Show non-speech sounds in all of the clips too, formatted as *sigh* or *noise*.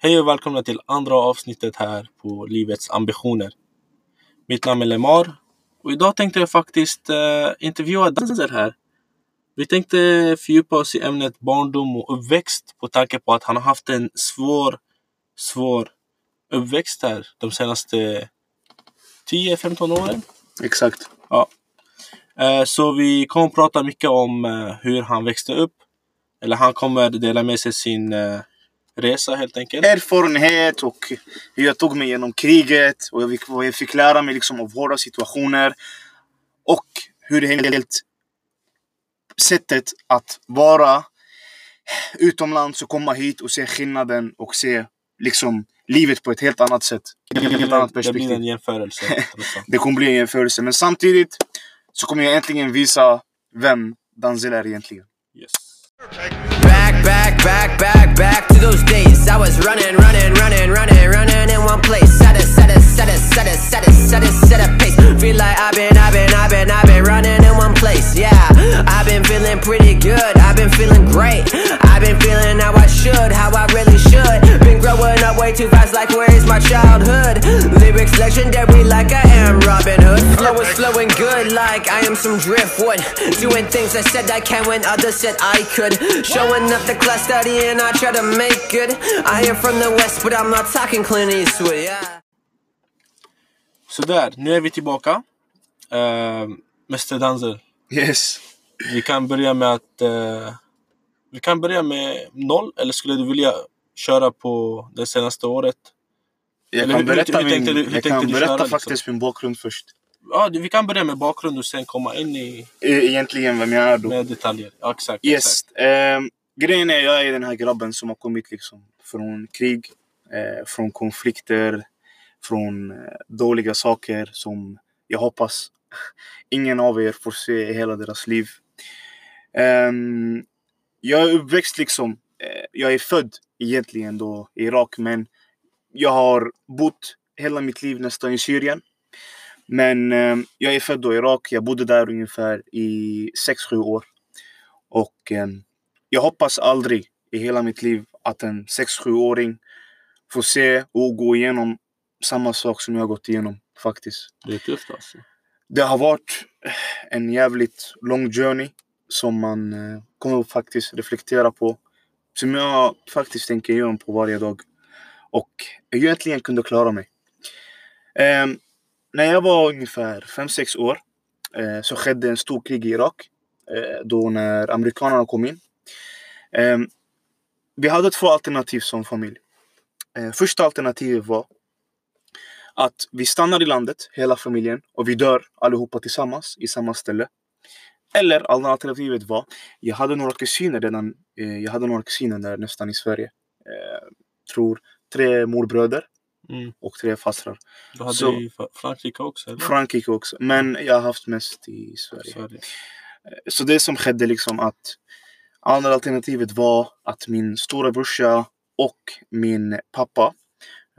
Hej och välkomna till andra avsnittet här på Livets ambitioner. Mitt namn är Lemar och idag tänkte jag faktiskt uh, intervjua Danzer här. Vi tänkte fördjupa oss i ämnet barndom och uppväxt på tanke på att han har haft en svår, svår uppväxt här de senaste 10-15 åren. Exakt. Ja. Uh, så vi kommer prata mycket om uh, hur han växte upp. Eller han kommer dela med sig sin resa helt enkelt. Erfarenhet och hur jag tog mig igenom kriget och vad jag fick lära mig liksom av hårda situationer. Och hur helt sättet att vara utomlands och komma hit och se skillnaden och se liksom livet på ett helt annat sätt. Ett helt annat perspektiv. Det blir en jämförelse. *laughs* det kommer bli en jämförelse. Men samtidigt så kommer jag äntligen visa vem Danzel är egentligen. Yes. Back, back, back, back, back to those days. I was running, running, running, running, running in one place. Set it, set it, set it, set it, set it, set it, set a pace. Feel like I've been, I've been, I've been, I've been running in one place. Yeah, I've been feeling pretty good. I've been feeling great. I've been feeling how I should, how I really should. Been growing up way too fast, like where is my childhood? Lyrics legendary, like I am Robin Hood. Flow is flowing good, like I am some driftwood. Doing things I said I can when others said I could. Showing up the class studying, I try to make good. I am from the west, but I'm not talking Clint Eastwood. Yeah. Sådär, nu är vi tillbaka. Uh, Mr Danzel. Yes. Vi kan börja med att... Uh, vi kan börja med noll, eller skulle du vilja köra på det senaste året? Jag Eller kan hur- berätta, hur min, tänkte du- hur jag kan berätta köra, liksom? faktiskt min bakgrund först. Ja, vi kan börja med bakgrund och sen komma in i Egentligen vem jag är då. med detaljer. Ja, exakt. Yes. exakt. ehm, grejen är, jag är den här grabben som har kommit liksom från krig, eh, från konflikter, från eh, dåliga saker som jag hoppas *laughs* ingen av er får se i hela deras liv. Ehm, jag är uppväxt liksom, eh, jag är född egentligen då Irak men jag har bott hela mitt liv nästan i Syrien. Men eh, jag är född i Irak, jag bodde där ungefär i 6-7 år. Och eh, jag hoppas aldrig i hela mitt liv att en 6-7-åring får se och gå igenom samma sak som jag gått igenom faktiskt. Det är tufft alltså. Det har varit en jävligt lång journey som man eh, kommer faktiskt reflektera på. Som jag faktiskt tänker igenom på varje dag. Och egentligen kunde klara mig. Ehm, när jag var ungefär 5-6 år eh, så skedde en stor krig i Irak. Eh, då när amerikanerna kom in. Ehm, vi hade två alternativ som familj. Eh, första alternativet var att vi stannar i landet, hela familjen, och vi dör allihopa tillsammans i samma ställe. Eller alternativet var, jag hade några kusiner redan, eh, jag hade några kusiner där nästan i Sverige. Eh, tror tre morbröder Mm. och tre fastrar. Du hade Så- i Fra- Frankrike också? Eller? Frankrike också, men jag har haft mest i Sverige. Sverige. Så det som skedde liksom att andra alternativet var att min stora brorsa och min pappa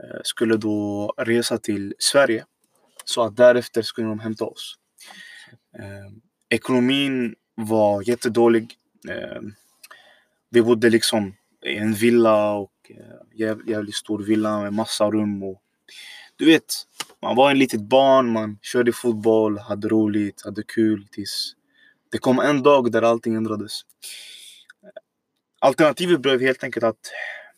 eh, skulle då resa till Sverige. Så att därefter skulle de hämta oss. Eh, ekonomin var jättedålig. Eh, vi bodde liksom i en villa och eh, jävligt stor villa med massa rum. Och, du vet, man var en litet barn, man körde fotboll, hade roligt, hade kul tills det kom en dag där allting ändrades. Eh, alternativet blev helt enkelt att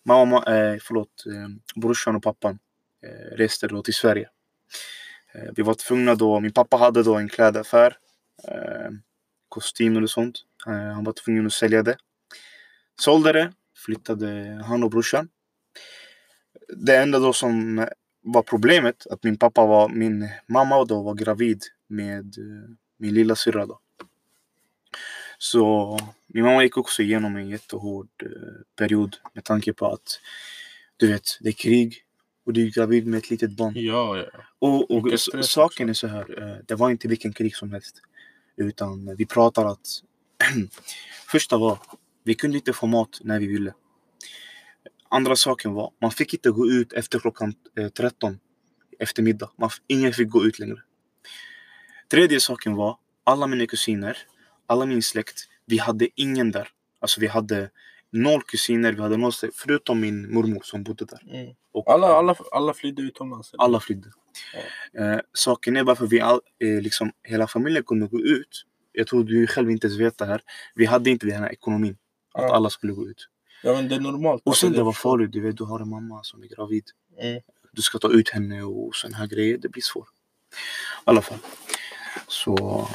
mamma, eh, förlåt, eh, brorsan och pappan eh, reste då till Sverige. Eh, vi var tvungna då, min pappa hade då en klädaffär, kostymer och sånt. Eh, han var tvungen att sälja det. Sålde det, flyttade han och brorsan. Det enda då som var problemet, att min pappa var, min mamma då var gravid med eh, min lilla syrra då. Så min mamma gick också igenom en jättehård eh, period med tanke på att du vet, det är krig och du är gravid med ett litet barn. Ja, ja. Och, och stress saken är så här, eh, det var inte vilken krig som helst. Utan vi pratar att *clears throat* första var, vi kunde inte få mat när vi ville. Andra saken var, man fick inte gå ut efter klockan eh, 13 eftermiddag. Man, ingen fick gå ut längre. Tredje saken var, alla mina kusiner, alla min släkt, vi hade ingen där. Alltså vi hade noll kusiner, vi hade noll släkt, förutom min mormor som bodde där. Mm. Och Alla, alla, alla flydde utomlands? eller? alla flydde. Eh, saken är varför vi all, eh, liksom, hela familjen kunde gå ut. Jag tror du själv inte ens vet det här. Vi hade inte den här ekonomin. Att Ja. alla skulle gå ut. Ja men det är normalt. Och sen Alltså, det var farligt. Du vet, du har en mamma som är gravid. Mm. Du ska ta ut henne och sån här grejer. Det blir svårt. I alla fall. Så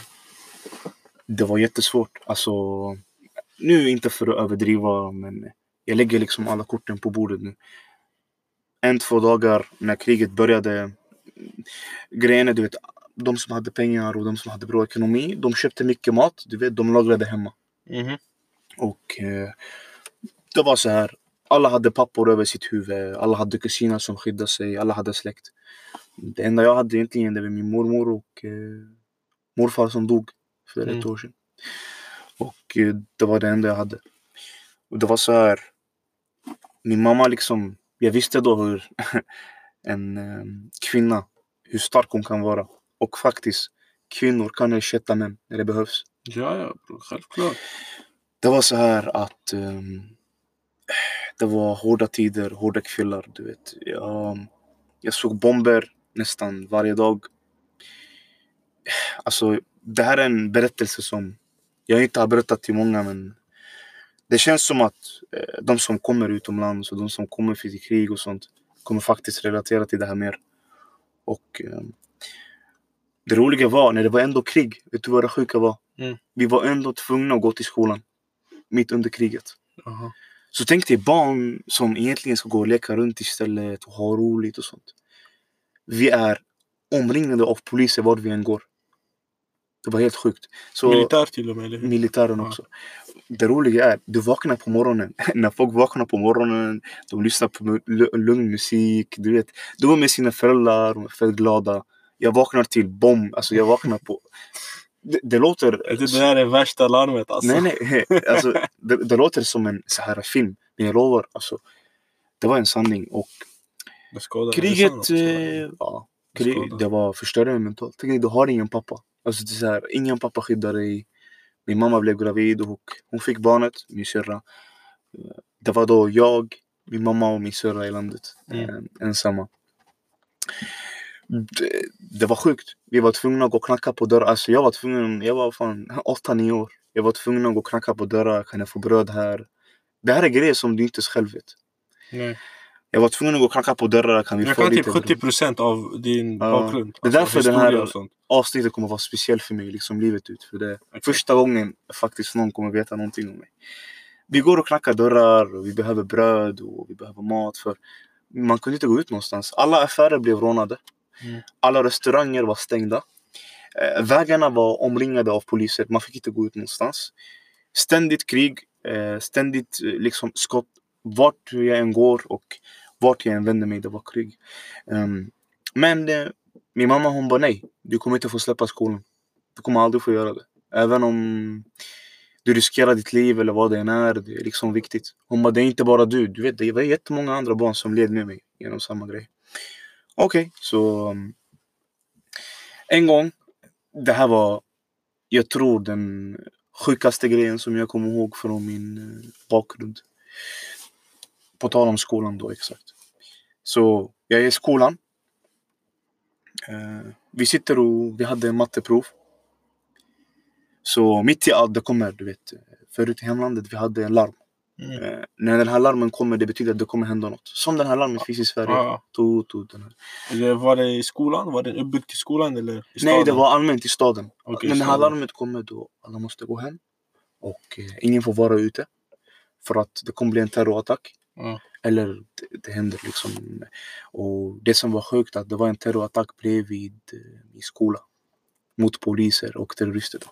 det var jättesvårt. Alltså, nu inte för att överdriva men jag lägger liksom alla korten på bordet nu. En, två dagar när kriget började. Grejen är, du vet, de som hade pengar och de som hade bra ekonomi, de köpte mycket mat. Du vet, de lagrade hemma. Mhm. Och eh, det var så här. Alla hade pappor över sitt huvud. Alla hade kusiner som skyddade sig. Alla hade släkt. Det enda jag hade egentligen det var min mormor och eh, morfar som dog för ett Mm. år sedan. Och eh, det var det enda jag hade. Och det var så här. Min mamma liksom. Jag visste då hur *laughs* en eh, kvinna, hur stark hon kan vara. Och faktiskt, kvinnor kan ersätta män när det behövs. Ja, ja, självklart. Det var så här att ehm, det var hårda tider, hårda kvällar. Du vet. Jag, jag såg bomber nästan varje dag. Alltså, det här är en berättelse som jag inte har berättat till många men det känns som att eh, de som kommer utomlands och de som kommer för till krig och sånt kommer faktiskt relatera till det här mer. Och ehm, det roliga var när det var ändå krig, vet du vad det sjuka var? Mm. Vi var ändå tvungna att gå till skolan mitt under kriget. Aha. Så tänk dig barn som egentligen ska gå och leka runt istället och ha roligt och sånt. Vi är omringade av poliser var vi än går. Det var helt sjukt. Så Militär till och med, eller militären Ja. också. Det roliga är, du vaknar på morgonen. *laughs* När folk vaknar på morgonen, de lyssnar på lugn musik. Du vet, de är med sina föräldrar, de är fett glada. Jag vaknar till bomb. Alltså jag vaknar på... Det, det låter... Det där är värsta larmet alltså. Nej, nej. Alltså, det, det låter som en så här film. Men jag lovar, alltså, det var en sanning. Och kriget, eh, ja, krig, det var förstörande mentalt. Du har ingen pappa. Alltså, det är så här, ingen pappa skyddar dig. Min mamma blev gravid och hon fick barnet, min syrra. Det var då jag, min mamma och min syrra i landet. Mm. eh, Ensamma. Det, det var sjukt. Vi var tvungna att gå och knacka på dörrar. Alltså jag var tvungen, jag var fan 8-9 år. Jag var tvungen att gå och knacka på dörrar. Kan jag få bröd här? Det här är grejer som du inte själv vet. Nej. Jag var tvungen att gå och knacka på dörrar. Kan vi Jag kan typ 70 procent av din Ja. bakgrund. Det är därför den här- avsnittet kommer vara speciellt för mig liksom livet ut. För det är första gången faktiskt någon kommer veta någonting om mig. Vi går och knackar dörrar och vi behöver bröd och vi behöver mat. för Man kunde inte gå ut någonstans. Alla affärer blev rånade. Mm. Alla restauranger var stängda. Eh, vägarna var omringade av poliser. Man fick inte gå ut någonstans. Ständigt krig. Eh, ständigt eh, liksom skott. Vart jag än går och vart jag än vände mig, det var krig. Um, men eh, min mamma hon bara nej, du kommer inte få släppa skolan. Du kommer aldrig få göra det. Även om du riskerar ditt liv eller vad det än är. Det är liksom viktigt. Hon bara, det är inte bara du. Du vet, det var jättemånga andra barn som led med mig genom samma grej. Okej, så... um, En gång. Det här var, jag tror den sjukaste grejen som jag kommer ihåg från min eh, bakgrund. På tal om skolan då exakt. Så jag är i skolan. Eh, vi sitter och vi hade matteprov. Så mitt i allt det kommer, du vet. Förut i hemlandet vi hade en larm. Mm. Eh, när den här larmen kommer det betyder att det kommer hända något. Som den här larmen finns i Sverige. Ja. Tut, tut, den här. Var det i skolan? Var den uppbyggd till skolan eller i staden? Nej, det var allmänt i staden. Okej, när det här larmet kommer då alla måste gå hem. Och eh, ingen får vara ute. För att det kommer bli en terrorattack. Eller det, det händer liksom. Och det som var sjukt att det var en terrorattack bredvid eh, i skola. Mot poliser och terrorister. Då.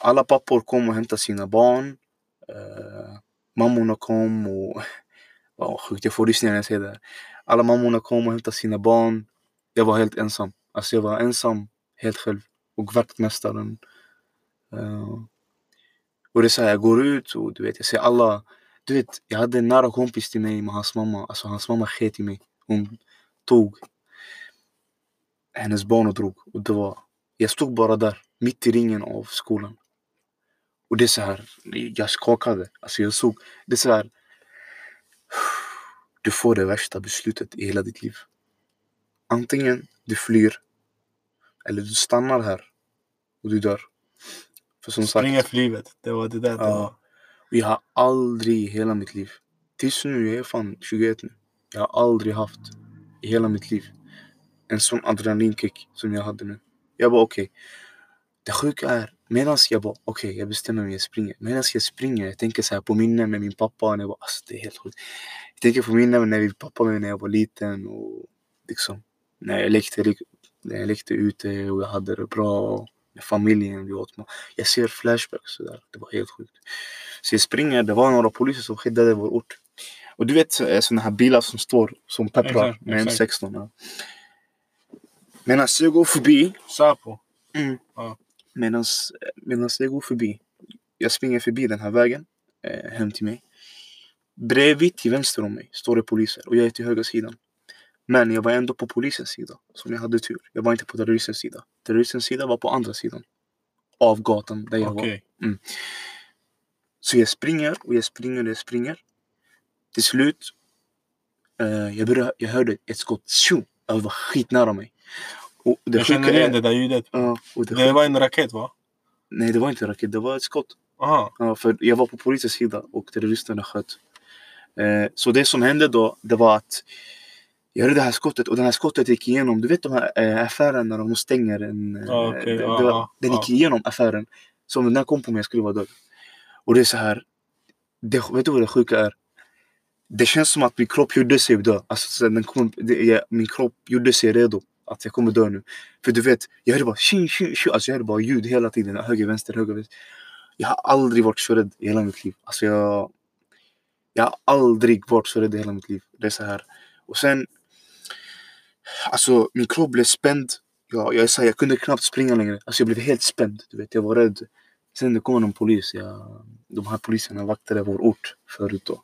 Alla pappor kom och hämtade sina barn. Uh, mammorna kom och... *laughs* Oh, sjukt, jag får rysningar när jag säger det. här. Alla mammorna kom och hämtade sina barn. Jag var helt ensam. Alltså jag var ensam helt själv. Och vaktmästaren. Uh, och det är så här, jag går ut och du vet, jag ser alla. Du vet, jag hade en nära kompis till mig med hans mamma. Alltså hans mamma sket i mig. Hon tog hennes barn och drog. Och det var, jag stod bara där, mitt i ringen av skolan. Och det är så här, jag skakade. Alltså jag såg, det är så här. Du får det värsta beslutet i hela ditt liv. Antingen du flyr eller du stannar här och du dör. För som sagt, Springa för livet. Det var det där. det Ja. var jag har aldrig i hela mitt liv, tills nu, jag är fan 21 nu. Jag har aldrig haft i hela mitt liv en sån adrenalinkick som jag hade nu. Jag bara okej. Det sjuka är, medan jag bara okej, jag bestämmer mig, jag springer. Medan jag springer, jag tänker så här på minnen med min pappa. När jag bara, alltså, det är helt sjukt. Jag tänker på minnen med min pappa var när jag var liten och liksom när jag lekte, när jag lekte ute och jag hade det bra Och familjen. Vi åt mat. Jag ser flashbacks sådär. Det var helt sjukt. Så jag springer, det var några poliser som skyddade vår ort. Och du vet sådana här bilar som står som pepprar Exakt, med en exakt. 16. Ja. Medan jag går förbi Säpo. Mm. Ja. Medan jag går förbi, jag springer förbi den här vägen eh, hem till mig. Bredvid till vänster om mig står det poliser och jag är till höger sidan. Men jag var ändå på polisens sida, så jag hade tur. Jag var inte på terroristens sida. Terroristens sida var på andra sidan av gatan där jag var. Okej. Så jag springer och jag springer och jag springer. Till slut, eh, jag, började, jag hörde ett skott. Tjo! Det var skitnära mig. Och det Jag känner igen det där ljudet. Och det Det var en raket va? Nej, det var inte en raket. Det var ett skott. Aha. Ja, för jag var på polisens sida och terroristerna sköt. Eh, så det som hände då, det var att jag hörde det här skottet och det här skottet gick igenom. Du vet de här eh, affären när de stänger en... eh, Ja, okej, det, ja, det var, den gick igenom affären. Så om den här kom på mig jag skulle vara död. Och det är så här. Det, vet du vad det sjuka är? Det känns som att min kropp gjorde sig dö. Alltså, så den kom, det, min kropp gjorde sig redo. Att jag kommer dö nu. För du vet, jag hörde bara tjing, tjing, tjing. Alltså jag hörde bara ljud hela tiden. Höger, vänster, höger, vänster. Jag har aldrig varit så rädd i hela mitt liv. Alltså jag... Jag har aldrig varit så rädd i hela mitt liv. Det är så här. Och sen... Alltså min kropp blev spänd. Jag, jag, så här, jag kunde knappt springa längre. Alltså jag blev helt spänd. Du vet, jag var rädd. Sen det kom någon polis. Jag, de här poliserna vaktade vår ort förut då.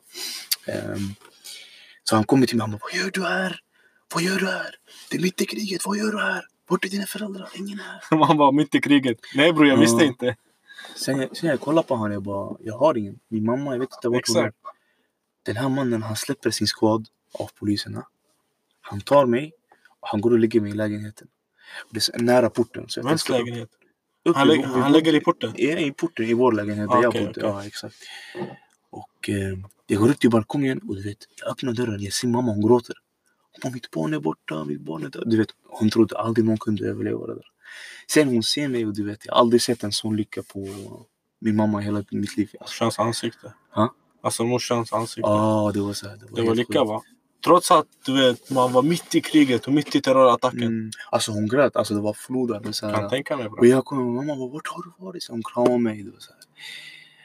Ehm, så han kommer till mig han bara, Vad gör du här? Vad gör du här? Det är mitt i kriget. Vad gör du här? Vart är dina föräldrar? Ingen här. *laughs* Man var mitt i kriget. Nej bror, jag visste Ja. inte. Sen jag, sen jag kollade på honom, jag bara, jag har ingen. Min mamma, jag vet inte vart hon är. Den här mannen, han släpper sin squad av poliserna. Han tar mig han går och lägger mig i lägenheten. Och det är nära porten. Så Vems lägenhet? Han, lägger, han lägger i porten? Ja, i porten i vår lägenhet där Ah, jag bodde. okej. Ja, exakt. Och eh, jag går ut till balkongen och du vet, jag öppnar dörren. Jag ser mamma, hon gråter. Hon bara, mitt barn är borta, mitt barn är död. Du vet, hon trodde aldrig någon kunde överleva det där. Sen hon ser mig och du vet, jag har aldrig sett en sån lycka på min mamma hela mitt liv. Alltså, Morsans ansikte. Ha? Alltså morsans ansikte. ah, det var så här, det var, det var lycka sjukt. va? Trots att du vet, man var mitt i kriget och mitt i terrorattacken. Mm. Alltså hon grät, alltså det var var så Kan här, tänka mig och bra. jag kom och mamma bara, vart har du varit? Så hon kramade mig. Var så här.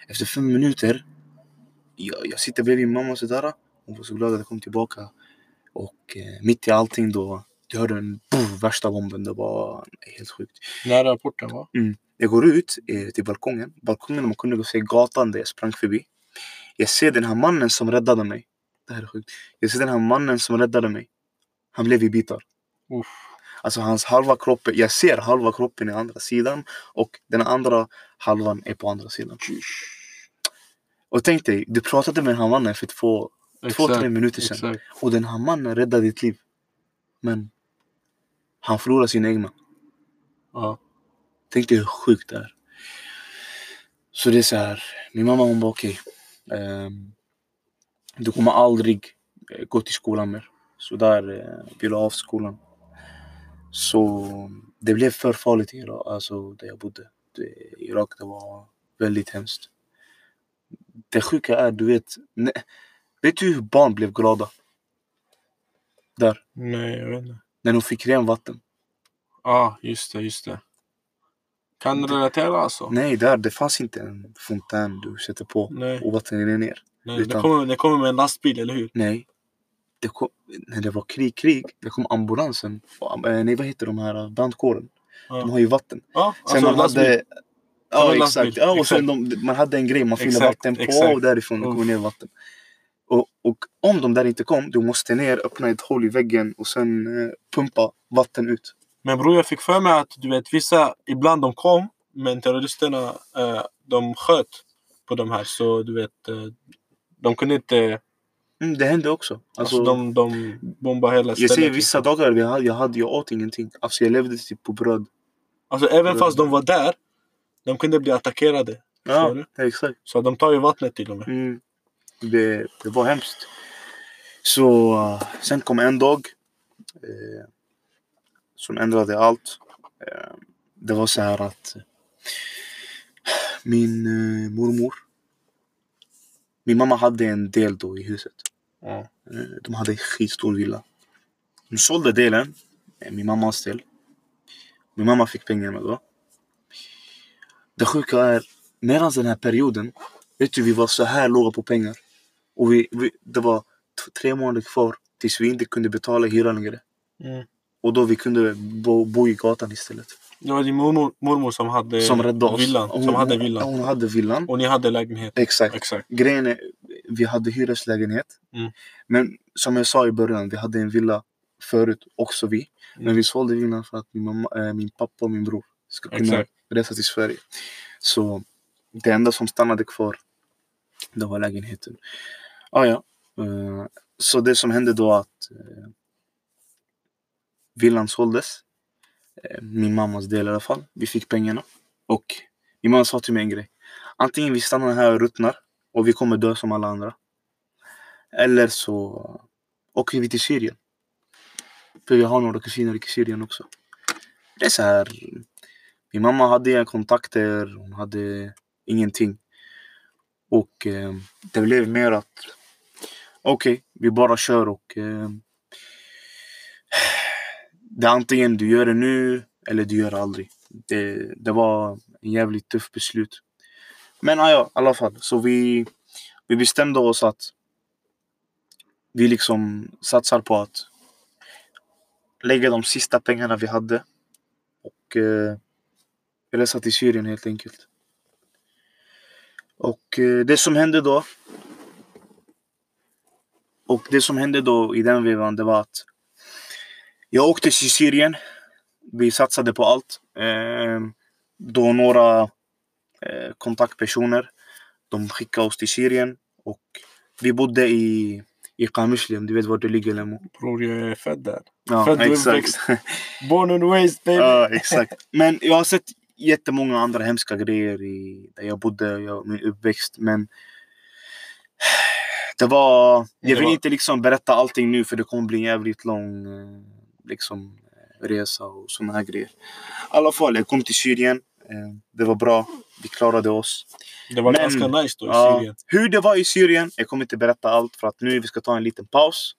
Efter fem minuter, jag, jag sitter bredvid min mamma sådär. Hon var så glad att jag kom tillbaka. Och eh, mitt i allting då, jag hörde den boom, värsta bomben. Det var helt sjukt. Nära porten va? Jag går ut eh, till balkongen. Balkongen, man kunde gå se gatan där jag sprang förbi. Jag ser den här mannen som räddade mig. Det här är sjukt. Jag ser den här mannen som räddade mig. Han blev i bitar. Uff. Alltså hans halva kropp, jag ser halva kroppen i andra sidan och den andra halvan är på andra sidan. Och tänk dig, du pratade med den här mannen för två, två tre minuter sedan. Exakt. Och den här mannen räddade ditt liv. Men han förlorade sina egna. Ja. Tänk dig hur sjukt det är. Så det är så här. Min mamma hon bara okej. ehm, du kommer aldrig eh, gå till skolan mer. Så där eh, vi la av skolan. Så det blev för farligt i Irak, alltså där jag bodde. Det, Irak det var väldigt hemskt. Det sjuka är, du vet. Ne, vet du hur barn blev glada? Där. Nej, jag vet inte. När de fick ren vatten. Ja, just det, just det. Kan du relatera alltså? Nej, där det fanns inte en fontän du sätter på Nej. och vattnet rinner ner. Nej det, utan- kommer, det kommer med en lastbil, eller hur? Nej. Det kom, när det var krig, krig, det kom ambulansen. Eh, nej, vad heter de här brandkåren? Ja. De har ju vatten. Ja, Sen alltså man lastbil. hade... Ja, exakt. lastbil, Ja, och sen exakt. de, man hade en grej, man fyllde vatten på exakt. och därifrån det Uff. ner vatten. Och, och om de där inte kom, du måste ner, öppna ett hål i väggen och sen eh, pumpa vatten ut. Men bror, jag fick för mig att du vet, vissa, ibland de kom Men terroristerna, eh, de sköt på de här så du vet, eh, de kunde inte, Mm, det hände också. alltså, Alltså, de, de bombade hela jag stället. ser vissa liksom. dagar vi hade, jag, hade, jag åt ingenting. Alltså jag levde typ på bröd. Alltså även fast de var där, de kunde bli attackerade. Ja, exakt. Så de tar ju vattnet till och med. Mm. Det, det var hemskt. Så uh, sen kom en dag eh, som ändrade allt. Eh, det var så här att eh, min eh, mormor, min mamma hade en del då i huset. Ja. Eh, de hade en skitstor villa. De sålde delen, eh, min mammas del. Min mamma fick pengarna då. Det sjuka är, medan den här perioden, vet du, vi var så här låga på pengar. Och vi, vi, det var tre månader kvar tills vi inte kunde betala hyran längre. Mm. Och då vi kunde bo, bo i gatan istället. Det var din mormor, mormor som hade Som räddade oss. villan. Hon, Som hade villan. Hon hade villan. Och ni hade lägenhet. Exakt. Exakt. Grejen är, vi hade hyreslägenhet. Mm. Men som jag sa i början, vi hade en villa förut, också vi. Men Mm. vi sålde villan för att min, mamma, äh, min pappa och min bror ska kunna Exakt. resa till Sverige. Så det enda som stannade kvar, det var lägenheten. Ah, ja. Eh, så det som hände då att eh, villan såldes. Min mammas del i alla fall. Vi fick pengarna. Och min mamma sa till mig en grej. Antingen vi stannar här och ruttnar och vi kommer dö som alla andra. Eller så åker vi till Syrien. För vi har några kusiner i Syrien också. Det är så här. Min mamma hade inga kontakter, hon hade ingenting. Och eh, det blev mer att okej, vi bara kör och eh, det är antingen du gör det nu eller du gör det aldrig. Det, det var en jävligt tuff beslut. Men ja, i alla fall. Så vi, vi bestämde oss att vi liksom satsar på att lägga de sista pengarna vi hade och eh, resa till Syrien helt enkelt. Och eh, det som hände då och det som hände då i den vevan det var att jag åkte till Syrien. Vi satsade på allt. Eh, då några eh, kontaktpersoner de skickade oss till Syrien och vi bodde i, i Qamishlim. Du vet var det ligger Lemo? Bror, jag är född där. Ja, Född och exakt. uppväxt. Born and raised baby. ja, exakt. Men jag har sett jättemånga andra hemska grejer i, där jag bodde, jag, min uppväxt. Men det var... Jag vill inte liksom berätta allting nu för det kommer bli en jävligt lång eh, liksom, eh, resa och såna här grejer. I alla fall, jag kom till Syrien. Eh, Det var bra. Vi klarade oss. Det var Men- ganska nice då i Ja, Syrien. hur det var i Syrien, jag kommer inte berätta allt för att nu vi ska ta en liten paus.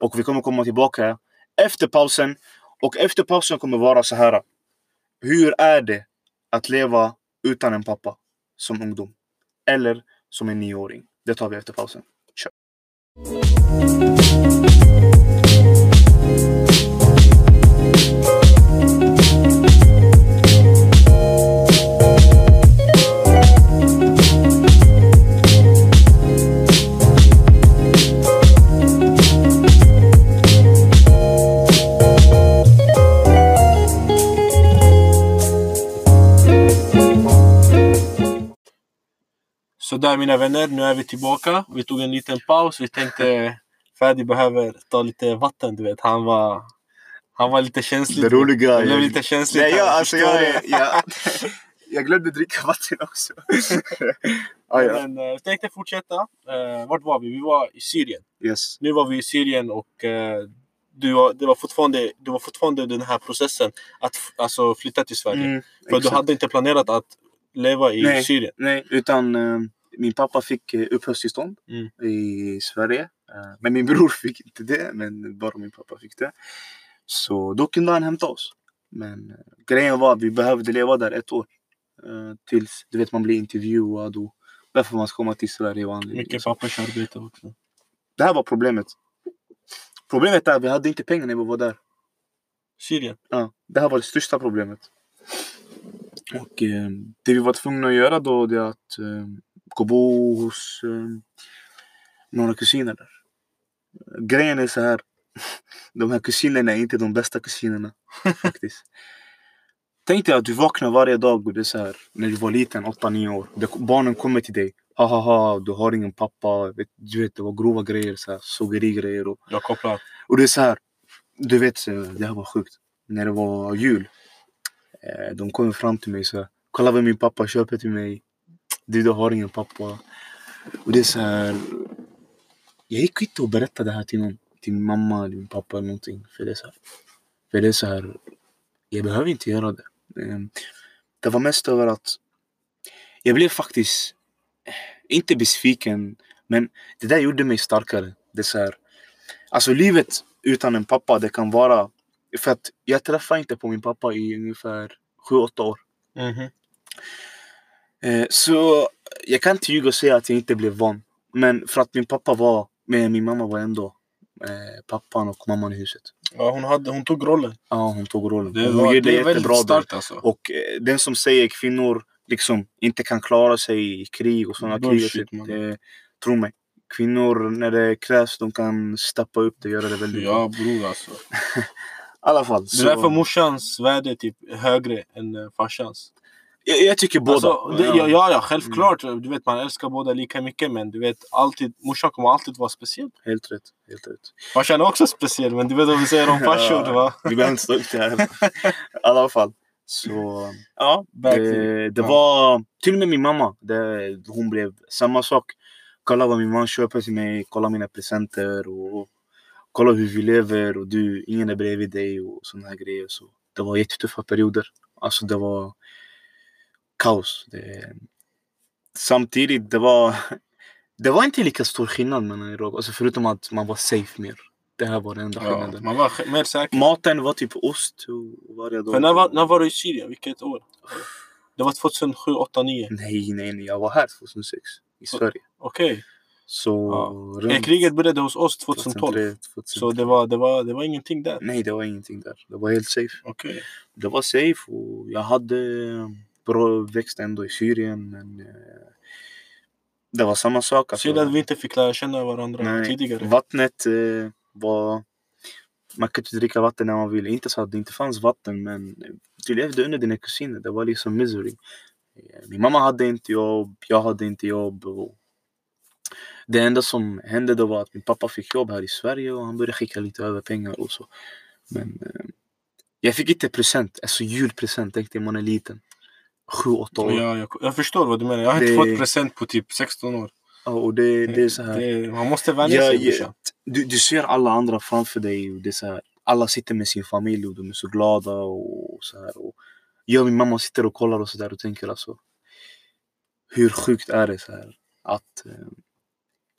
Och vi kommer komma tillbaka efter pausen. Och efter pausen kommer vara så här. Hur är det att leva utan en pappa som ungdom? Eller som en nioåring? Det tar vi efter pausen. Kör. Så där mina vänner, nu är vi tillbaka. Vi tog en liten paus. Vi tänkte Fadi behöver ta lite vatten, du vet. Han var, han var lite känslig. Det roliga Det blev lite känsligt. Nej, här, jag, alltså, jag, du? är- jag, *laughs* jag glömde dricka vatten också. *laughs* ah, ja. Men, eh, jag tänkte fortsätta. Uh, vart var vi? Vi var i Syrien. yes. Nu var vi i Syrien och eh, du, var, det var fortfarande, det var fortfarande den här processen att alltså, flytta till Sverige. Mm, För du exakt. hade inte planerat att leva i Nej. Syrien. Nej, utan eh, min pappa fick eh, uppehållstillstånd Mm. i Sverige. Eh, men min bror fick inte det, men bara min pappa fick det. Så då kunde han hämta oss. Men eh, grejen var att vi behövde leva där ett år. Tills du vet, man blir intervjuad och varför man ska komma till Sverige och anledning. Mycket pappersarbete också. Det här var problemet. Problemet är att vi hade inte pengar när vi var där. Syrien. Ja, det här var det största problemet. Och eh, det vi var tvungna att göra då det är att eh, gå bo hos eh, några kusiner där. Grejen är så här. *laughs* De här kusinerna är inte de bästa kusinerna *laughs* faktiskt. Tänk dig att du vaknar varje dag och det är så här, när du var liten, 8-9 år. Barnen kommer till dig. Ha ha ha, du har ingen pappa. Du vet, det var grova grejer, så här, sågerigrejer. Och, Jag kopplar. och det är så här, du vet, så, det här var sjukt. När det var jul, eh, de kommer fram till mig så här, kolla vad min pappa köper till mig. Du, du har ingen pappa. Och det är så här, jag gick inte och berättade det här till någon. Till min mamma eller min pappa eller någonting. För det är så här, för det är så här jag behöver inte göra det. Ehm, det var mest över att jag blev faktiskt eh, inte besviken, men det där gjorde mig starkare. Det är så här, alltså livet utan en pappa, det kan vara... För att jag träffade inte på min pappa i ungefär 7-8 år. Mhm. Eh, Så jag kan inte ljuga och säga att jag inte blev van. Men för att min pappa var, men min mamma var ändå eh, pappan och mamman i huset. Ja, hon, hade, hon tog rollen. Ja, hon tog rollen. Det, hon var, gjorde det är väldigt jättebra starkt alltså. Och eh, den som säger kvinnor liksom inte kan klara sig i krig och sådana Bullshit, krig. tro mig. Kvinnor, när det krävs, de kan steppa upp det och göra det väldigt bra. Ja bror alltså. *laughs* I alla fall. Det är därför morsans värde är typ högre än farsans. Jag, jag tycker båda. Alltså, det, ja, ja, ja, självklart. Du vet, man älskar båda lika mycket. Men du vet, alltid, morsan kommer alltid vara speciell. Helt rätt. Helt rätt. Farsan är också speciell. Men du vet vad vi säger om *laughs* farsor. Va? Vi behöver inte stå upp det här. I alla fall. Så *laughs* ja, det, det var till och med min mamma. Det, hon blev samma sak. Kolla vad min mamma köper till mig. Kolla mina presenter. Och, kolla hur vi lever. Och du, ingen är bredvid dig. Och sådana här grejer. Så det var jättetuffa perioder. Alltså det var kaos. Det, samtidigt, det var det var inte lika stor skillnad mellan Irak. Alltså förutom att man var safe mer. Det här var den enda Ja, skillnaden. man var mer säker. Maten var typ ost och varje dag. För när var, när var du i Syrien? Vilket år? Det var 2007, 8, 9. Nej, nej, nej. Jag var här 2006 i Sverige. Okej. Så Ja. Eh, Kriget började hos oss 2012. 2003, Så det var, det, var, det var ingenting där. Nej, det var ingenting där. Det var helt safe. Okej. Det var safe och jag hade bra växt ändå i Syrien. Men eh, det var samma sak. alltså. Synd att vi inte fick lära känna varandra Nej, tidigare. Vattnet eh, var... Man kunde dricka vatten när man ville. Inte så att det inte fanns vatten, men du levde under dina kusiner. Det var liksom misery. Eh, Min mamma hade inte jobb, jag hade inte jobb. Det enda som hände då var att min pappa fick jobb här i Sverige och han började skicka lite över pengar och så. Men jag fick inte present, alltså julpresent tänkte man är liten. Sju, åtta år. Ja, jag, jag förstår vad du menar. Jag har inte Det- fått present på typ 16 år. Ja, och det, det är så här. Det, man måste vänja Ja, sig ja, brorsan. du, du ser alla andra framför dig och det är så här, alla sitter med sin familj och de är så glada och så här. Och jag och min mamma sitter och kollar och så där och tänker alltså hur sjukt är det så här att eh,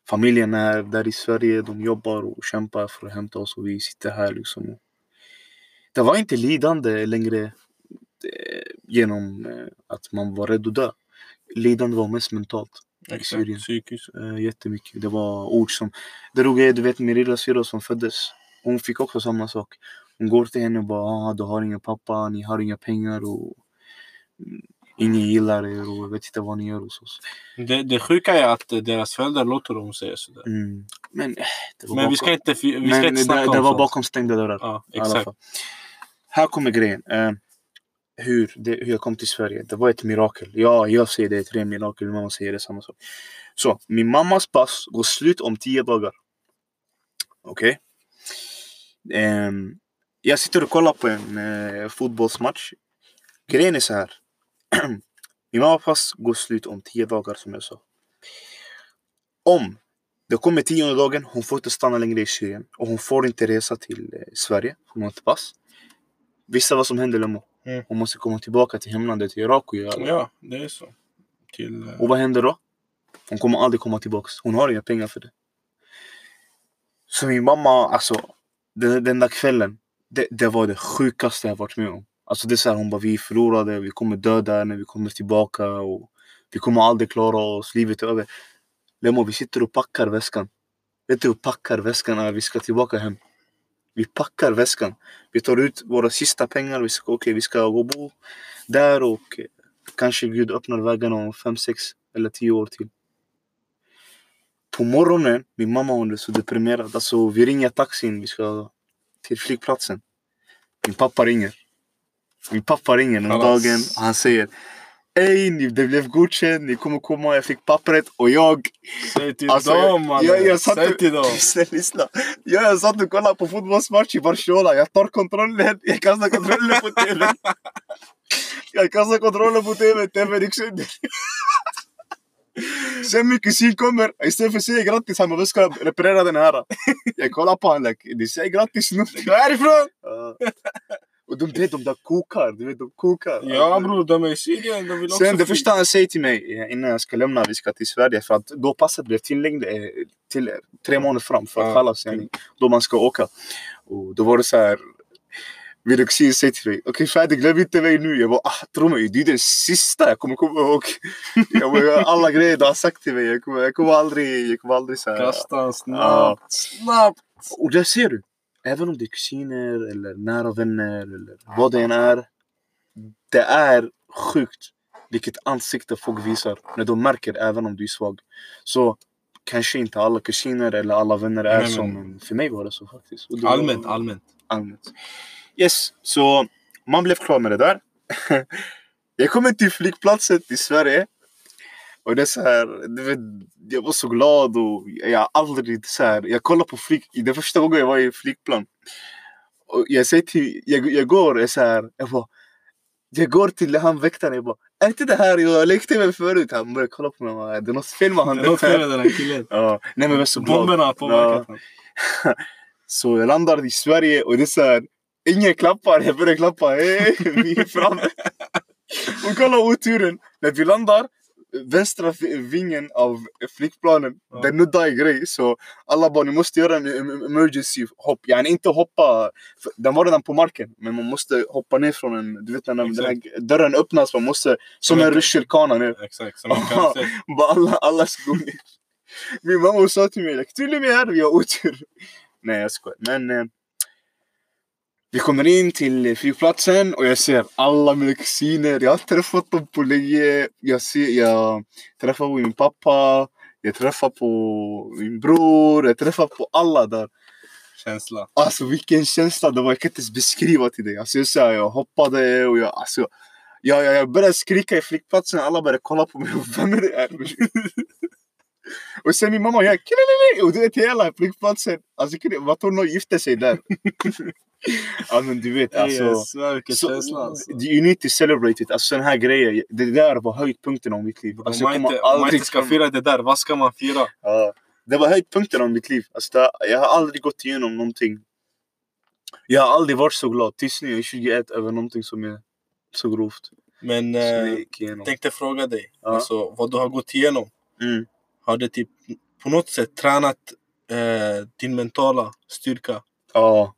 familjen är där i Sverige, de jobbar och kämpar för att hämta oss och vi sitter här liksom. Det var inte lidande längre genom eh, att man var rädd att dö. Lidande var mest mentalt. Exakt. Syrien. Psykiskt. Eh, jättemycket. Det var ord som... Det roliga är, du vet min lilla syrra som föddes. Hon fick också samma sak. Hon går till henne och bara ah, du har ingen pappa, ni har inga pengar och mm, ingen gillar er och jag vet inte vad ni gör hos oss. Det, det sjuka är att eh, deras föräldrar låter dem säga sådär. Mm. Men eh, det var Men vi ska inte, vi ska men inte snacka det, om det var bakom stängda dörrar. Ja, i exakt. Här kommer grejen. Eh, hur, det, hur jag kom till Sverige. Det var ett mirakel. Ja, jag säger det är tre mirakel. Min mamma säger det samma sak. Så, min mammas pass går slut om tio dagar. Okej? Ehm, jag sitter och kollar på en uh, fotbollsmatch. Grejen är så här. *clears throat* min mammas pass går slut om tio dagar som jag sa. Om det kommer tionde dagen, hon får inte stanna längre i Syrien och hon får inte resa till eh, Sverige, hon har inte pass. Vissa vad som händer Lemo. Mm. Hon måste komma tillbaka till hemlandet, till Irak och göra Ja, det är så. Till, eh, Och vad händer då? Hon kommer aldrig komma tillbaka. Hon har inga pengar för det. Så min mamma, alltså den, den där kvällen, det, det var det sjukaste jag varit med om. Alltså det är så här, hon bara vi förlorade, vi kommer döda när vi kommer tillbaka och vi kommer aldrig klara oss, livet är över. Lemo, vi sitter och packar väskan. Vet du hur packar väskan är? Vi ska tillbaka hem. Vi packar väskan. Vi tar ut våra sista pengar. Vi ska, okay, vi ska gå bo där och eh, kanske Gud öppnar vägarna om fem, sex eller tio år till. På morgonen, min mamma hon är så deprimerad. Alltså, vi ringer taxin, vi ska till flygplatsen. Min pappa ringer. Min pappa ringer den dagen han säger Ey, ni- det blev godkänt, ni kommer komma, jag fick pappret och jag... Säg till Alltså, dem mannen! jag, jag satt Säg till dem! *laughs* Lyssna. Jag, jag satt och kollade på fotbollsmatch i Barcelona. Jag tar kontrollen, *laughs* jag kastar kontrollen på tvn. *laughs* Jag kastar kontrollen på tvn, tvn gick sönder. Sen min kusin kommer, istället för att säga grattis, han bara "Vi ska reparera den här. Jag kollar på honom, like, de säger grattis nu. Gå härifrån! Ja. Och de, du vet, de där kokar, du vet, de kokar. Ja bror, de är i Syrien, de vill också Sen det första han säger till mig innan jag ska lämna, vi ska till Sverige, för att då passet blev tillängd eh, till tre månader fram för att Ja. kallas, yani, då man ska åka. Och då var det så här. Min kusin säger till mig, okej Fadi glöm inte mig nu. Jag bara, ah, tro mig, du är den sista jag kommer komma ihåg. jag bara, alla grejer du har sagt till mig, jag kommer, jag kommer aldrig, jag kommer aldrig så här. Kasta Ja. snabbt, snabbt! Och där ser du, även om det är kusiner eller nära vänner eller vad det än är. Det är sjukt vilket ansikte folk visar när de märker även om du är svag. Så kanske inte alla kusiner eller alla vänner är Nej, men för mig var det så faktiskt. Var- Allmänt, allmänt. allmänt. Yes, så man blev klar med det där. *laughs* jag kommer till flygplatsen i Sverige. Och det är så här, du vet, jag var så glad och jag har aldrig så här, jag kollar på flyg, det första gången jag var i flygplan. Och jag säger till, jag, jag går, jag så här, jag bara, jag går till han väktaren, jag bara, är inte det här jag lekte med förut? Han börjar kolla på mig, bara, det är något fel med Det honom. är något fel med den här killen. Ja, nej men jag var så glad. Bomberna har påverkat honom. *laughs* Så jag landar i Sverige och det är så här, ingen klappar. Jag börjar klappa. Hej, vi är framme. *laughs* Och kolla oturen. När vi landar, vänstra vingen av flygplanen, Ja. den nuddar en grej. Så alla bara, ni måste göra en em- emergency hopp. Yani inte hoppa, den var redan på marken. Men man måste hoppa ner från en, du vet när den här dörren öppnas, man måste, som en en- rutschkana ner. Exakt, som en alla, alla ska gå ner. Min mamma sa till mig, like, till och med här vi har otur. Nej jag skojar. Men eh, vi kommer in till flygplatsen och jag ser alla mina kusiner. Jag har träffat dem på länge. Jag, ser, jag träffar på min pappa. Jag träffar på min bror. Jag träffar på alla där. Känsla. Alltså vilken känsla det var. Jag kan inte ens beskriva till dig. Alltså, jag, så här, jag hoppade och jag, alltså, jag, jag, jag började skrika i flygplatsen. Alla började kolla på mig. *laughs* Vem är det här? *laughs* och sen min mamma, jag killalele! Och du vet hela flygplatsen. Alltså vad tror någon gifte sig där? *laughs* ja men du vet alltså. jag svär vilken så- känsla alltså. You need to celebrate it. Alltså den här grejen. Det där var höjdpunkten av mitt liv. Alltså, Om jag man inte, om man inte ska fira det där, vad ska man fira? Ja, det var höjdpunkten av mitt liv. Alltså, det, jag har aldrig gått igenom någonting. Jag har aldrig varit så glad tills nu, jag är 21, över någonting som är så grovt. Men jag eh, igenom. tänkte fråga dig, Ja. alltså, vad du har gått igenom. Mm. Har det typ på något sätt tränat eh, din mentala styrka? Ja.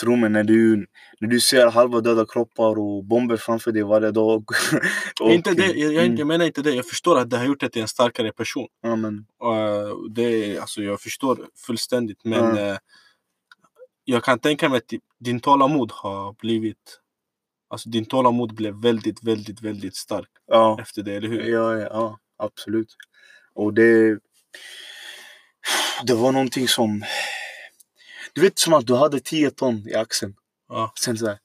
Tro mig, när du, när du ser halva döda kroppar och bomber framför dig varje dag. *laughs* och, inte det, jag, jag, Mm. menar inte det. Jag förstår att det har gjort dig till en starkare person. Ja, men, Eh, det, alltså, jag förstår fullständigt. Men eh, jag kan tänka mig att di- din tålamod har blivit... Alltså din tålamod blev väldigt, väldigt, väldigt stark ja. efter det, eller hur? Ja, ja, ja, absolut. Och det... Det var någonting som... Du vet som att du hade 10 ton i axeln. Ja. Sen så här,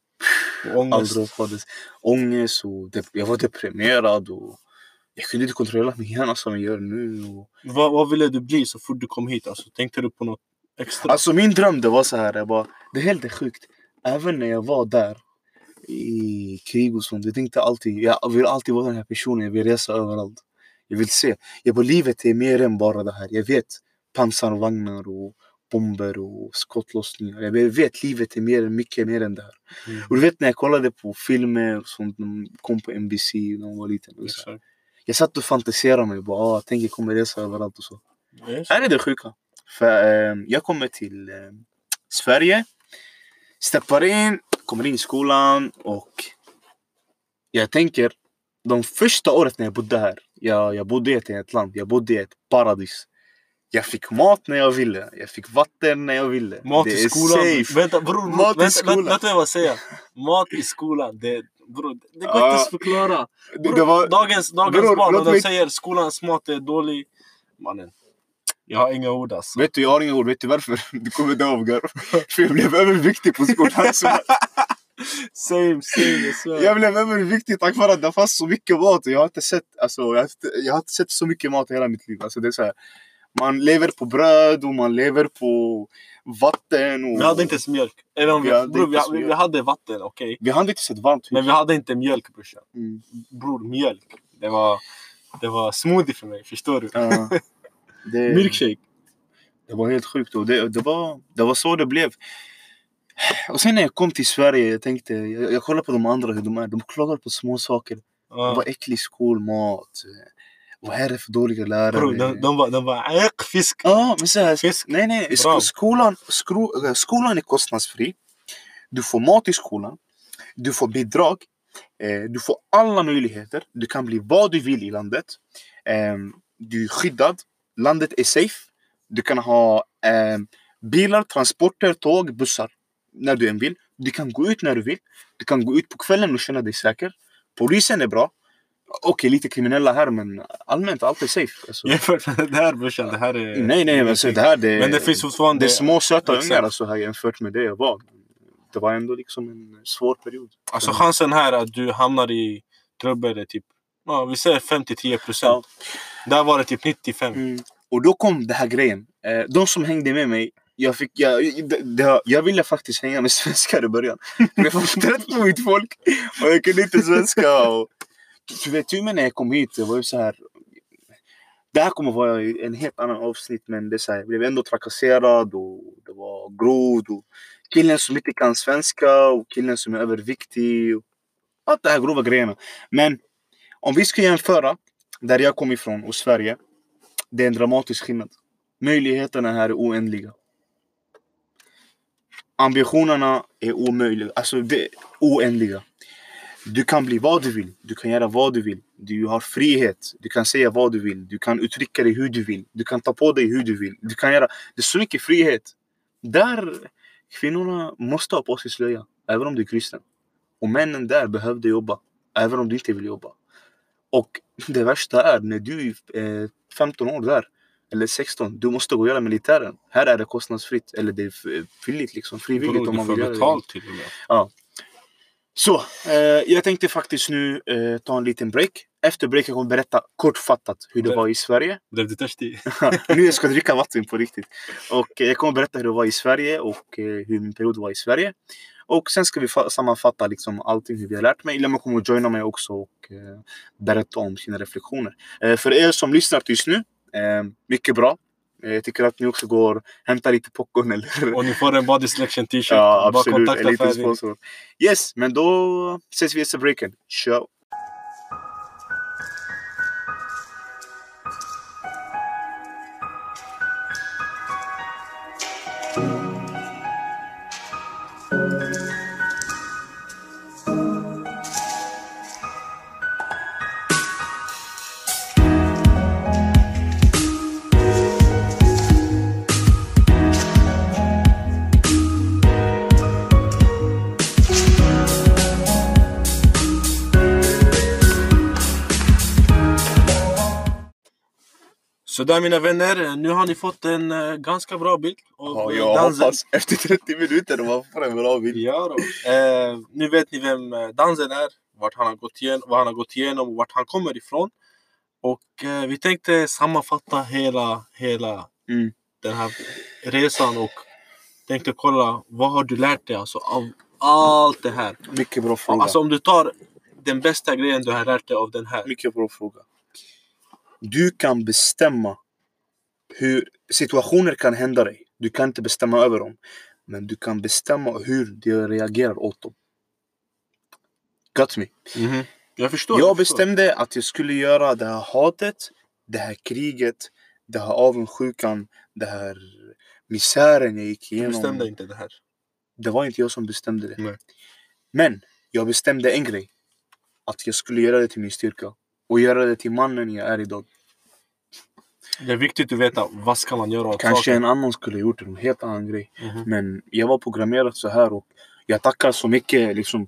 Och ångest. droppades. Ångest och jag var deprimerad och jag kunde inte kontrollera min hjärna som jag gör nu. Och... Vad, vad ville du bli så fort du kom hit? Alltså, tänkte du på något extra? Alltså min dröm det var så här, jag bara, det är helt sjukt. Även när jag var där i krig och sånt, jag tänkte alltid, jag vill alltid vara den här personen, jag vill resa överallt. Jag vill se. Jag bara, livet är mer än bara det här. Jag vet pansarvagnar och bomber och skottlossningar. Jag vet livet är mer, mycket mer än det här. Mm. Och du vet när jag kollade på filmer de kom på NBC när jag var liten. Och så. Jag satt och fantiserade mig, bara, ah, tänk jag kommer resa överallt och så. Så. Här är det sjuka. För eh, jag kommer till eh, Sverige, steppar in, kommer in i skolan och jag tänker de första året när jag bodde här, jag, jag bodde i ett land, jag bodde i ett paradis. Jag fick mat när jag ville, jag fick vatten när jag ville. Mat det i är skolan. safe. Vänta bror, Mat i vänta, skolan. vänta, vänta vad jag säger. Mat i skolan. Det, bror, det går inte ens förklara. Det, Bror, det var, dagens dagens Bror, barn, de mig- säger skolans mat är dålig. Mannen. Jag har inga ord alltså. vet du, jag har inga ord. Vet du varför? Du kommer dö av garv. För jag blev överviktig på skolan. Så *laughs* Same, same, jag. Jag blev överviktig tack vare att det fanns så mycket mat. Jag har inte sett, alltså, jag har jag har inte sett så mycket mat i hela mitt liv. Alltså, det är så här, man lever på bröd och man lever på vatten. Och... Vi hade inte ens mjölk. Eller om vi, Vi hade bror, vi, inte vi, hade vatten, okej. Vi hade inte sett varmt hus. Men vi hade inte mjölk brorsan. Mm. Bror, mjölk. Det var, det var smoothie för mig, förstår du? Ja. *laughs* det, Milkshake. det var helt sjukt. Och det, det, var, det var så det blev. Och sen när jag kom till Sverige, jag tänkte, jag, jag kollade på de andra hur de är. De klagar på små saker. Det Ja. var äcklig skolmat. Det för dåliga lärare? Bror, de, de var, äck, fisk. Ja, men så här, Fisk. nej, nej. sk- Bra. Skolan, skro, eh, skolan är kostnadsfri. Du får mat i skolan. Du får bidrag. Eh, du får alla möjligheter. Du kan bli vad du vill i landet. Du är skyddad. Landet är safe. Du kan ha bilar, transporter, tåg, bussar. När du än vill. Du kan gå ut när du vill. Du kan gå ut på kvällen och känna dig säker. Polisen är bra. Okej, lite kriminella här men allmänt allt är safe. Alltså. Jämfört med det här brorsan, det här är... Nej, nej, men så det här det, Men det finns fortfarande... det är små söta ungar alltså, här jämfört med det jag var. Det var ändå liksom en svår period. Alltså chansen här att du hamnar i trubbel är typ... Ja, vi säger 5-10 procent. Där var det typ 95. Mm. Och då kom den här grejen. Eh, de som hängde med mig, jag, fick, jag, det, jag ville faktiskt hänga med *laughs* svenskar i början. Men jag var trött på mitt folk och jag kunde inte svenska. Och, du vet ju när jag kom hit, det var ju så här. Det här kommer vara en helt annan avsnitt men det är så här, jag blev ändå trakasserad och det var grod. Och killen som inte kan svenska och killen som är överviktig. Och allt det här grova grejerna. Men om vi ska jämföra där jag kom ifrån och Sverige. Det är en dramatisk skillnad. Möjligheterna här är oändliga. Ambitionerna är omöjliga, alltså det är oändliga. Du kan bli vad du vill, du kan göra vad du vill. Du har frihet, du kan säga vad du vill, du kan uttrycka dig hur du vill. Du kan ta på dig hur du vill. Du kan göra... Det är så mycket frihet. Där kvinnorna måste ha på sig slöja, även om du är kristen. Och männen där behövde jobba, även om du inte vill jobba. Och det värsta är när du är eh, 15 år där, eller 16, du måste gå och göra militären. Här är det kostnadsfritt, eller det är frivilligt liksom, frivilligt om man vill göra det. betalt till och med. Så, eh, jag tänkte faktiskt nu eh, ta en liten break. Efter breaken kommer jag berätta kortfattat hur det var i Sverige. *laughs* Blev du törstig? *laughs* nu jag ska dricka vatten på riktigt. Och eh, jag kommer berätta hur det var i Sverige och eh, hur min period var i Sverige. Och sen ska vi fa- sammanfatta liksom allting hur vi har lärt mig. Lemma kommer att joina mig också och eh, berätta om sina reflektioner. För er som lyssnar tills nu, mycket bra. Eh, jag tycker att ni också går hämta lite popcorn *laughs* eller Och ni får en Body Selection t-shirt. Ja, absolut. En liten sponsor. Yes, men då ses vi efter breaken. Ciao! Så där mina vänner, nu har ni fått en eh, ganska bra bild av Ja, eh, jag dansen. hoppas *laughs* efter 30 minuter de var för en bra bild. Ja då. Eh, nu vet ni vem Dansen är, vart han har gått igenom, vad han har gått igenom och vart han kommer ifrån. Och vi tänkte sammanfatta hela, hela Mm. den här resan och tänkte kolla vad har du lärt dig alltså, av allt det här. Mycket bra fråga. Alltså om du tar den bästa grejen du har lärt dig av den här. Mycket bra fråga. Du kan bestämma hur situationer kan hända dig. Du kan inte bestämma över dem. Men du kan bestämma hur du reagerar åt dem. Got me? Mhm. Jag förstår. Jag förstår. bestämde att jag skulle göra det här hatet, det här kriget, det här avundsjukan, det här misären jag gick Du igenom. bestämde inte det här. Det var inte jag som bestämde det. Nej. Men jag bestämde en grej. Att jag skulle göra det till min styrka. Och göra det till mannen jag är idag. Det är viktigt att veta vad ska man göra åt Kanske saken. en annan skulle gjort en helt annan grej. Mhm. Men jag var programmerad så här och jag tackar så mycket liksom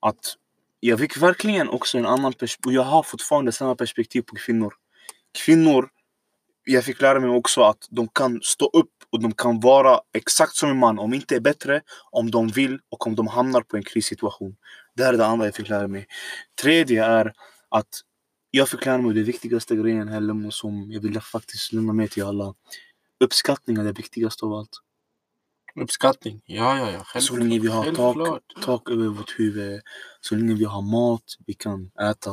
att jag fick verkligen också en annan perspektiv. Och jag har fortfarande samma perspektiv på kvinnor. Kvinnor, jag fick lära mig också att de kan stå upp och de kan vara exakt som en man, om inte bättre, om de vill och om de hamnar på en krissituation. Det är det andra jag fick lära mig. Tredje är att jag fick lära mig det viktigaste grejen här och som jag vill faktiskt lämna med till alla. Uppskattning är det viktigaste av allt. Uppskattning. Ja, ja, ja. Så länge vi har tak, Självklart. tak över vårt huvud, så länge vi har mat vi kan äta,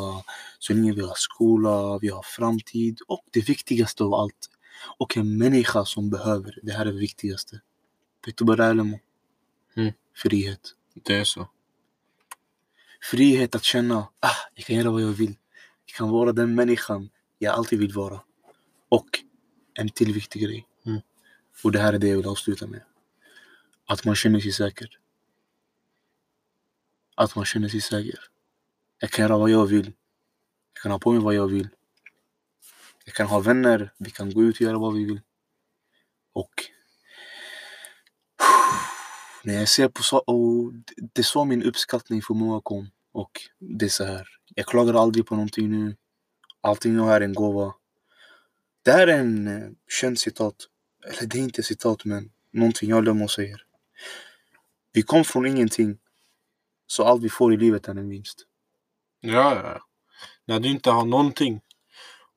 så länge vi har skola, vi har framtid och det viktigaste av allt. Och en människa som behöver, det här är det viktigaste. Vet du vad det är Lemo? Mm. Frihet. Det är så. Frihet att känna, ah, jag kan göra vad jag vill. Jag kan vara den människan jag alltid vill vara. Och en till viktig grej. Mm. Och det här är det jag vill avsluta med. Att man känner sig säker. Att man känner sig säker. Jag kan göra vad jag vill. Jag kan ha på mig vad jag vill. Jag kan ha vänner. Vi kan gå ut och göra vad vi vill. Och *sighs* när jag ser på så, och det- är så min uppskattning för många kom. Och det är så här. Jag klagar aldrig på någonting nu. Allting jag har är en gåva. Det här är en eh, känd citat. Eller det är inte citat men någonting jag Lemo säger. Vi kom från ingenting. Så allt vi får i livet är en vinst. Ja, ja, ja. När du inte har någonting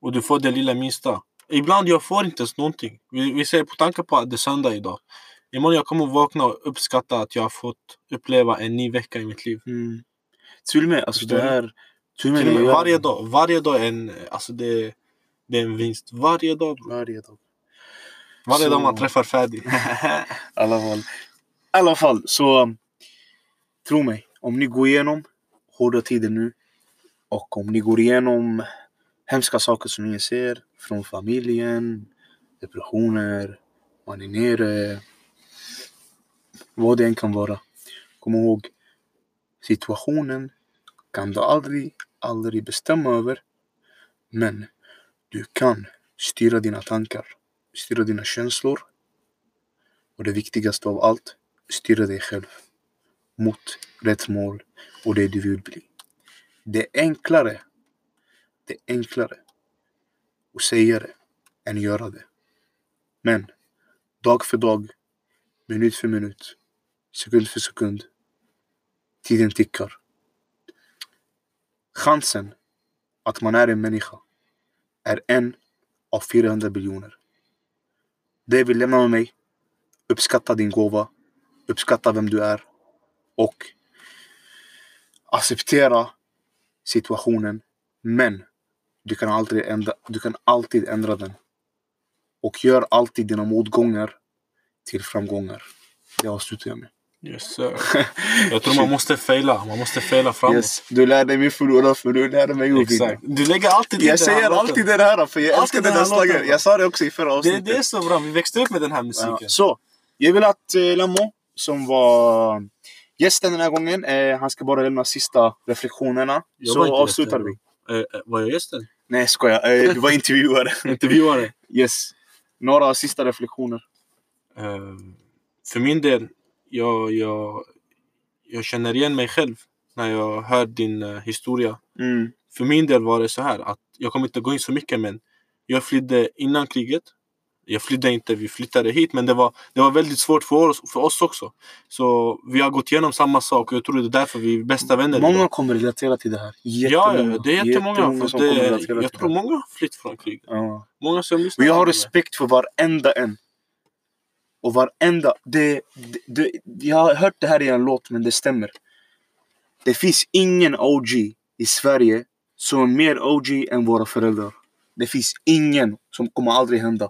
och du får det lilla minsta. Ibland jag får inte ens någonting. Vi, vi säger på tanke på att det är söndag idag. Imorgon jag kommer vakna och uppskatta att jag har fått uppleva en ny vecka i mitt liv. Mm. Till och med, alltså det du? här... Till och med Till och med varje dag. Varje dag är en, alltså det, det är en vinst. Varje dag. Varje dag. Varje Så- dag man träffar färdig. *laughs* I alla fall. I alla fall, så tro mig. Om ni går igenom hårda tider nu och om ni går igenom hemska saker som ni ser från familjen, depressioner, man är nere, vad det än kan vara. Kom ihåg, situationen kan du aldrig, aldrig bestämma över. Men du kan styra dina tankar, styra dina känslor och det viktigaste av allt, styra dig själv mot rätt mål och det du vill bli. Det är enklare, det är enklare att säga det än göra det. Men dag för dag, minut för minut, sekund för sekund, tiden tickar. Chansen att man är en människa är en av 400 biljoner. Det vill lämna med mig uppskatta din gåva, uppskatta vem du är och acceptera situationen. Men du kan, aldrig ändra, du kan alltid ändra den. Och gör alltid dina motgångar till framgångar. Det avslutar jag med. Yes, sir. *laughs* Jag tror man måste faila. Man måste faila framåt. Yes, du lärde mig förlora för du lärde mig att. Du lägger alltid Jag den här säger alltid det här för jag Alltid älskar den den här slagen. Jag sa det också i förra Det, avsnittet. det är så bra. Vi växte upp med den här musiken. Ja, så, jag vill att eh, Lamo, som var gästen den här gången, eh, han ska bara lämna sista reflektionerna. Jag så avslutar vi. Eh, eh, var jag gästen? Nej, jag skojar. Eh, du var *laughs* intervjuare. Intervjuare? yes. Några sista reflektioner. Eh, för min del, jag, jag, jag känner igen mig själv när jag hör din eh, historia. Mm. För min del var det så här att jag kommer inte gå in så mycket men jag flydde innan kriget. Jag flydde inte, vi flyttade hit men det var, det var väldigt svårt för oss, för oss också. Så vi har gått igenom samma sak och jag tror det är därför vi är bästa vänner. Många idag. kommer relatera till det här. Ja, Jättemånga. ja, det är jättemånga. för som det, jag tror många har flytt från kriget. Ja. Många som Och jag har respekt för varenda en. Och varenda... Det, det, det, jag har hört det här i en låt, men det stämmer. Det finns ingen OG i Sverige som är mer OG än våra föräldrar. Det finns ingen som kommer aldrig hända.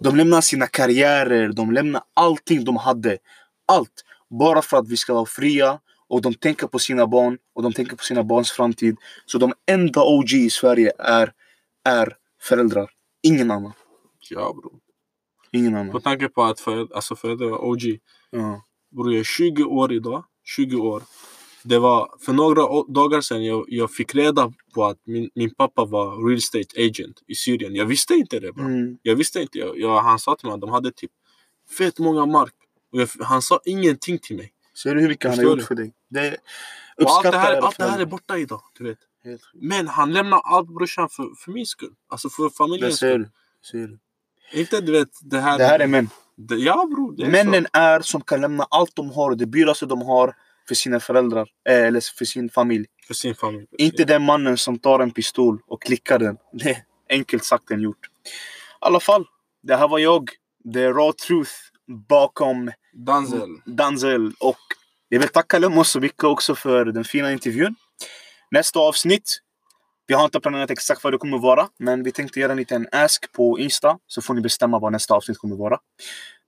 De lämnar sina karriärer, de lämnar allting de hade. Allt. Bara för att vi ska vara fria. Och de tänker på sina barn och de tänker på sina barns framtid. Så de enda OG i Sverige är, är föräldrar. Ingen annan. Ja bro. Ingen På annan. tanke på att föräldrar, alltså föräldrar var OG. Ja. Bror jag är 20 år idag. 20 år. Det var för några dagar sedan jag, jag fick reda på att min, min pappa var real estate agent i Syrien. Jag visste inte det bro. Mm. Jag visste inte. Jag, jag, han sa till mig att de hade typ fett många mark. Och jag, han sa ingenting till mig. Ser du hur mycket han har gjort för dig? Det allt det, här, allt det här är borta idag. Du vet. Men han lämnar allt brorsan för, för min skull. Alltså för familjens ser skull. du. Ser du. Inte du vet det här. Det här är män. Det- Ja bror, det är Männen är som kan lämna allt de har, det dyraste de har för sina föräldrar, eh, eller för sin familj. så. För sin familj. Inte den mannen som tar en pistol och klickar den. Det är enkelt sagt än gjort. I alla fall, det här var jag. The raw truth bakom Danzel. Danzel. Och jag vill tacka Lemos så mycket också för den fina intervjun. Nästa avsnitt. Vi har inte planerat exakt vad det kommer vara, men vi tänkte göra en liten ask på Insta så får ni bestämma vad nästa avsnitt kommer vara.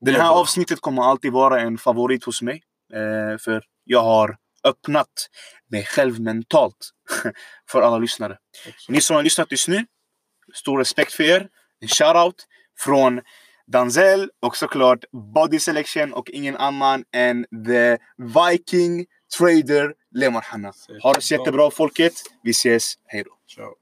Det Det är här avsnittet kommer alltid vara en favorit hos mig. Eh, för jag har öppnat mig själv mentalt *laughs* för alla lyssnare. Ni som har lyssnat just nu, stor respekt för er. En shoutout från Danzel och såklart Body Selection och ingen annan än The Viking Trader Lemar Hanna. Ha det så jättebra folket. Vi ses. Hej då. Ciao.